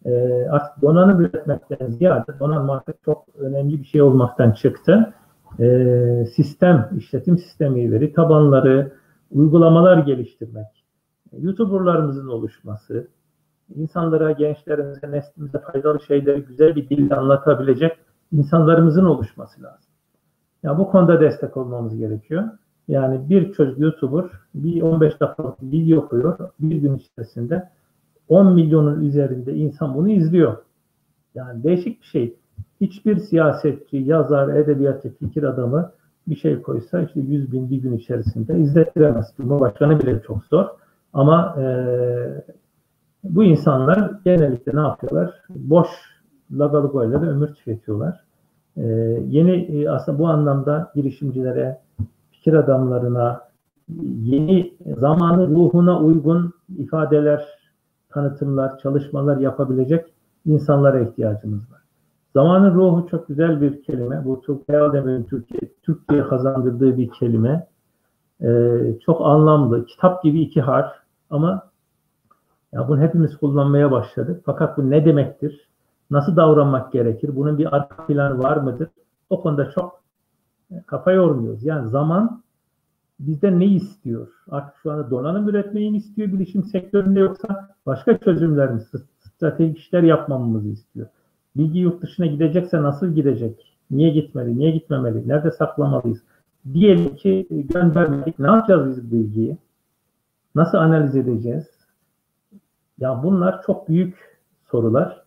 e, artık donanım üretmekten ziyade donanım artık çok önemli bir şey olmaktan çıktı. E, sistem, işletim sistemi, veri tabanları, uygulamalar geliştirmek, YouTuber'larımızın oluşması, insanlara, gençlerimize, neslimize faydalı şeyleri güzel bir dille anlatabilecek insanlarımızın oluşması lazım. Ya bu konuda destek olmamız gerekiyor. Yani bir çocuk YouTuber bir 15 dakikalık video koyuyor. Bir gün içerisinde 10 milyonun üzerinde insan bunu izliyor. Yani değişik bir şey. Hiçbir siyasetçi, yazar, edebiyatçı, fikir adamı bir şey koysa işte 100 bin bir gün içerisinde izletiremez. Cumhurbaşkanı bile çok zor. Ama e, bu insanlar genellikle ne yapıyorlar? Boş lagalugoyla ömür tüketiyorlar. E, yeni e, aslında bu anlamda girişimcilere, fikir adamlarına, yeni zamanı ruhuna uygun ifadeler, tanıtımlar, çalışmalar yapabilecek insanlara ihtiyacımız var. Zamanın ruhu çok güzel bir kelime. Bu çok Demir'in Türkiye, Türkçe'ye kazandırdığı bir kelime. Ee, çok anlamlı. Kitap gibi iki harf ama ya bunu hepimiz kullanmaya başladık. Fakat bu ne demektir? Nasıl davranmak gerekir? Bunun bir arka planı var mıdır? O konuda çok e, kafa yormuyoruz. Yani zaman bizden ne istiyor? Artık şu anda donanım üretmeyi mi istiyor bilişim sektöründe yoksa başka çözümler mi, stratejik işler yapmamızı istiyor? Bilgi yurt dışına gidecekse nasıl gidecek? Niye gitmeli? Niye gitmemeli? Nerede saklamalıyız? Diyelim ki göndermedik. Ne yapacağız biz bilgiyi? Nasıl analiz edeceğiz? Ya bunlar çok büyük sorular.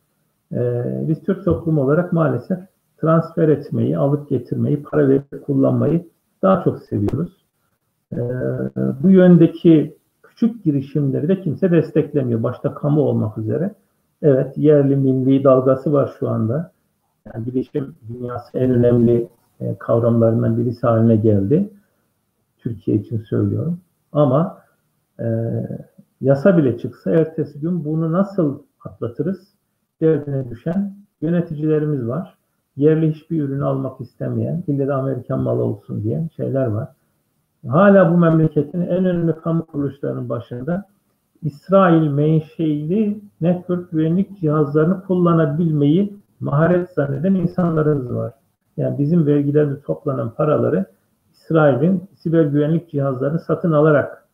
Ee, biz Türk toplum olarak maalesef transfer etmeyi, alıp getirmeyi, para verip kullanmayı daha çok seviyoruz. Ee, bu yöndeki küçük girişimleri de kimse desteklemiyor. Başta kamu olmak üzere. Evet, yerli milli dalgası var şu anda. Yani bilişim dünyası en önemli e, kavramlarından birisi haline geldi. Türkiye için söylüyorum. Ama e, yasa bile çıksa ertesi gün bunu nasıl atlatırız? Derdine düşen yöneticilerimiz var. Yerli hiçbir ürünü almak istemeyen, ille de Amerikan malı olsun diyen şeyler var. Hala bu memleketin en önemli kamu kuruluşlarının başında İsrail menşeili network güvenlik cihazlarını kullanabilmeyi maharet zanneden insanlarımız var. Yani bizim vergilerle toplanan paraları İsrail'in siber güvenlik cihazlarını satın alarak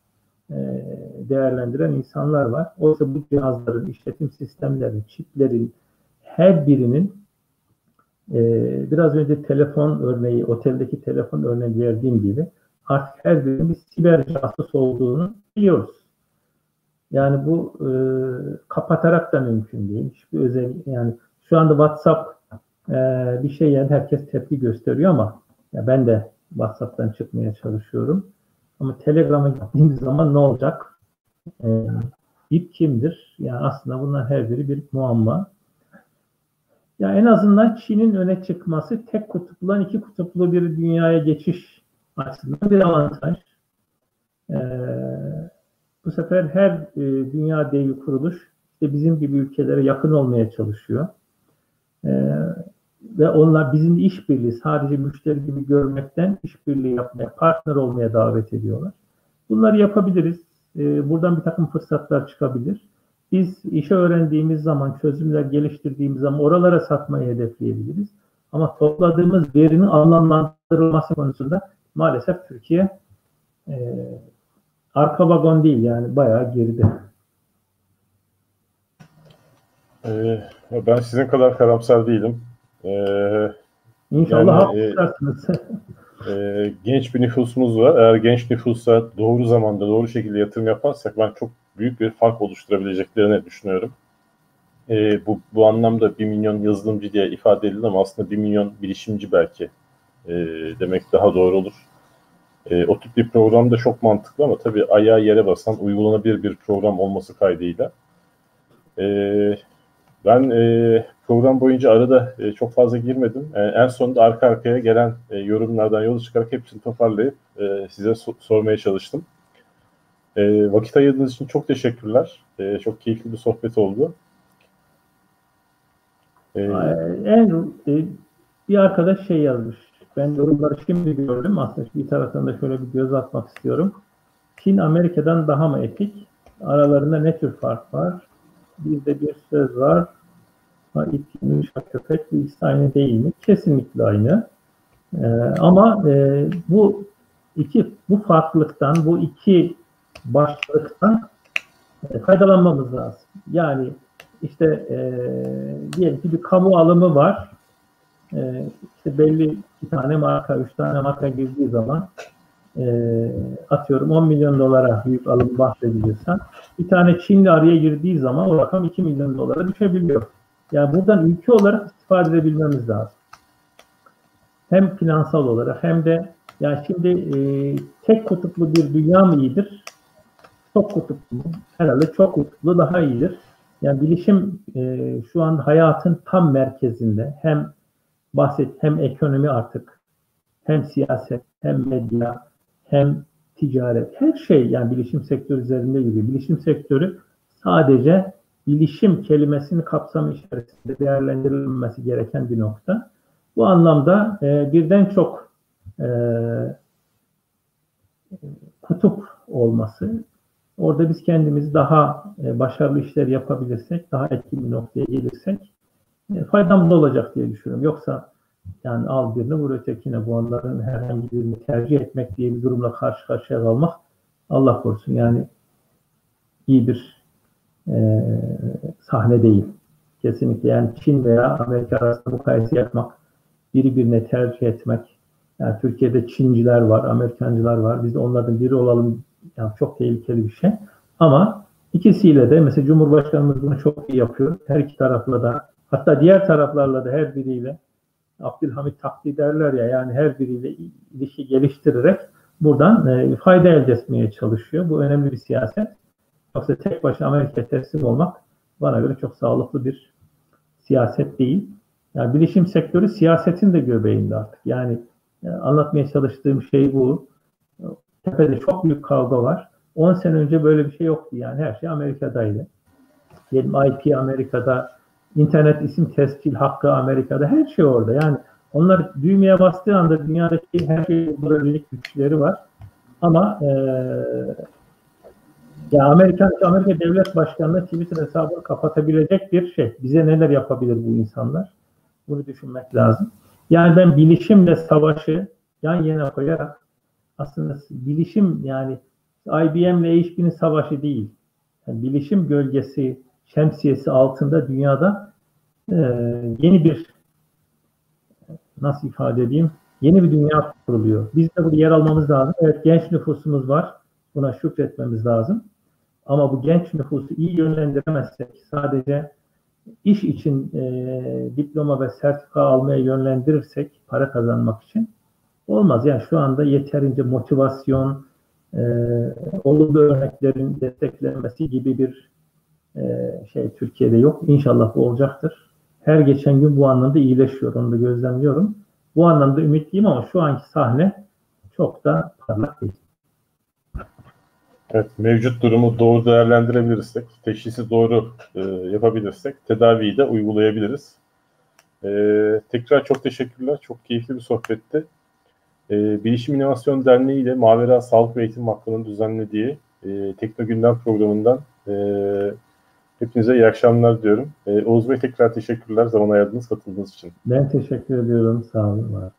değerlendiren insanlar var. Oysa bu cihazların, işletim sistemlerin, çiplerin her birinin e, biraz önce telefon örneği, oteldeki telefon örneği verdiğim gibi artık her birinin bir siber casus olduğunu biliyoruz. Yani bu e, kapatarak da mümkün değil. Hiçbir özel yani Şu anda WhatsApp e, bir şey yani herkes tepki gösteriyor ama ya ben de WhatsApp'tan çıkmaya çalışıyorum. Ama Telegram'a gittiğimiz zaman ne olacak? E, BIP kimdir? Yani aslında bunlar her biri bir muamma. Ya en azından Çin'in öne çıkması tek kutupludan iki kutuplu bir dünyaya geçiş açısından bir avantaj. Ee, bu sefer her e, dünya devi kuruluş işte bizim gibi ülkelere yakın olmaya çalışıyor. Ee, ve onlar bizim işbirliği sadece müşteri gibi görmekten işbirliği yapmaya, partner olmaya davet ediyorlar. Bunları yapabiliriz. Ee, buradan bir takım fırsatlar çıkabilir. Biz işe öğrendiğimiz zaman, çözümler geliştirdiğimiz zaman oralara satmayı hedefleyebiliriz. Ama topladığımız verinin anlamlandırılması konusunda maalesef Türkiye e, arka vagon değil yani bayağı geride. Ee, ben sizin kadar karamsar değilim. Ee, İnşallah yani, haklısınız. E, (laughs) e, genç bir nüfusumuz var. Eğer genç nüfusa doğru zamanda doğru şekilde yatırım yaparsak ben çok büyük bir fark oluşturabileceklerini düşünüyorum. E, bu, bu anlamda 1 milyon yazılımcı diye ifade edildi ama aslında 1 milyon bilişimci belki e, demek daha doğru olur. E, o tip bir program da çok mantıklı ama tabii ayağa yere basan uygulanabilir bir program olması kaydıyla. E, ben e, program boyunca arada e, çok fazla girmedim. E, en sonunda arka arkaya gelen e, yorumlardan yola çıkarak hepsini toparlayıp e, size so- sormaya çalıştım. E, vakit ayırdığınız için çok teşekkürler. E, çok keyifli bir sohbet oldu. E, en e, bir arkadaş şey yazmış. Ben yorumları şimdi gördüm. Aslında bir taraftan da şöyle bir göz atmak istiyorum. Çin Amerika'dan daha mı etik? Aralarında ne tür fark var? Bizde bir söz var. Ha, it yumuşak köpek bu ikisi aynı değil mi? Kesinlikle aynı. Ee, ama e, bu iki bu farklılıktan, bu iki başlıktan e, faydalanmamız lazım. Yani işte e, diyelim ki bir kamu alımı var. E, işte belli iki tane marka, üç tane marka girdiği zaman e, atıyorum 10 milyon dolara büyük alım bahsediliyorsa bir tane Çinli araya girdiği zaman o rakam 2 milyon dolara düşebiliyor. Yani buradan ülke olarak istifade edebilmemiz lazım. Hem finansal olarak hem de yani şimdi e, tek kutuplu bir dünya mı iyidir? Çok kutuplu. Herhalde çok kutuplu daha iyidir. Yani bilişim e, şu an hayatın tam merkezinde. Hem bahset hem ekonomi artık hem siyaset hem medya hem ticaret her şey yani bilişim sektörü üzerinde gibi. Bilişim sektörü sadece bilişim kelimesini kapsamı içerisinde değerlendirilmesi gereken bir nokta. Bu anlamda e, birden çok e, kutup olması Orada biz kendimiz daha e, başarılı işler yapabilirsek, daha etkin bir noktaya gelirsek e, faydamız olacak diye düşünüyorum. Yoksa yani al birini vur ötekine bu onların herhangi birini tercih etmek diye bir durumla karşı karşıya kalmak Allah korusun yani iyi bir e, sahne değil. Kesinlikle yani Çin veya Amerika arasında mukayese yapmak, biri birine tercih etmek. Yani Türkiye'de Çinciler var, Amerikancılar var. Biz de onlardan biri olalım yani çok tehlikeli bir şey. Ama ikisiyle de mesela Cumhurbaşkanımız bunu çok iyi yapıyor. Her iki tarafla da hatta diğer taraflarla da her biriyle Abdülhamit takdi derler ya yani her biriyle ilişki geliştirerek buradan e, fayda elde etmeye çalışıyor. Bu önemli bir siyaset. Yoksa tek başına Amerika teslim olmak bana göre çok sağlıklı bir siyaset değil. Yani bilişim sektörü siyasetin de göbeğinde artık. Yani e, anlatmaya çalıştığım şey bu. Tepede çok büyük kavga var. 10 sene önce böyle bir şey yoktu yani her şey Amerika'daydı. Diyelim IP Amerika'da, internet isim tescil hakkı Amerika'da her şey orada. Yani onlar düğmeye bastığı anda dünyadaki her şey bulabilecek güçleri var. Ama e, ya Amerika, Amerika Devlet Başkanı'na Twitter hesabını kapatabilecek bir şey. Bize neler yapabilir bu insanlar? Bunu düşünmek lazım. Yani ben bilişimle savaşı yan yana koyarak aslında bilişim yani IBM ile HP'nin savaşı değil. Yani bilişim gölgesi, şemsiyesi altında dünyada e, yeni bir nasıl ifade edeyim? Yeni bir dünya kuruluyor. Biz de burada yer almamız lazım. Evet genç nüfusumuz var. Buna şükretmemiz lazım. Ama bu genç nüfusu iyi yönlendiremezsek sadece iş için e, diploma ve sertifika almaya yönlendirirsek para kazanmak için olmaz. Yani şu anda yeterince motivasyon, e, olumlu örneklerin desteklenmesi gibi bir e, şey Türkiye'de yok. İnşallah bu olacaktır. Her geçen gün bu anlamda iyileşiyor. Onu da gözlemliyorum. Bu anlamda ümitliyim ama şu anki sahne çok da parlak değil. Evet, mevcut durumu doğru değerlendirebilirsek, teşhisi doğru e, yapabilirsek tedaviyi de uygulayabiliriz. E, tekrar çok teşekkürler. Çok keyifli bir sohbetti. E, Bilişim İnovasyon Derneği ile Mavera Sağlık ve Eğitim Vakfı'nın düzenlediği e, Tekno Gündem programından e, hepinize iyi akşamlar diyorum. E, Oğuz Bey tekrar teşekkürler zaman ayırdınız, katıldığınız için. Ben teşekkür ediyorum. Sağ olun. Var.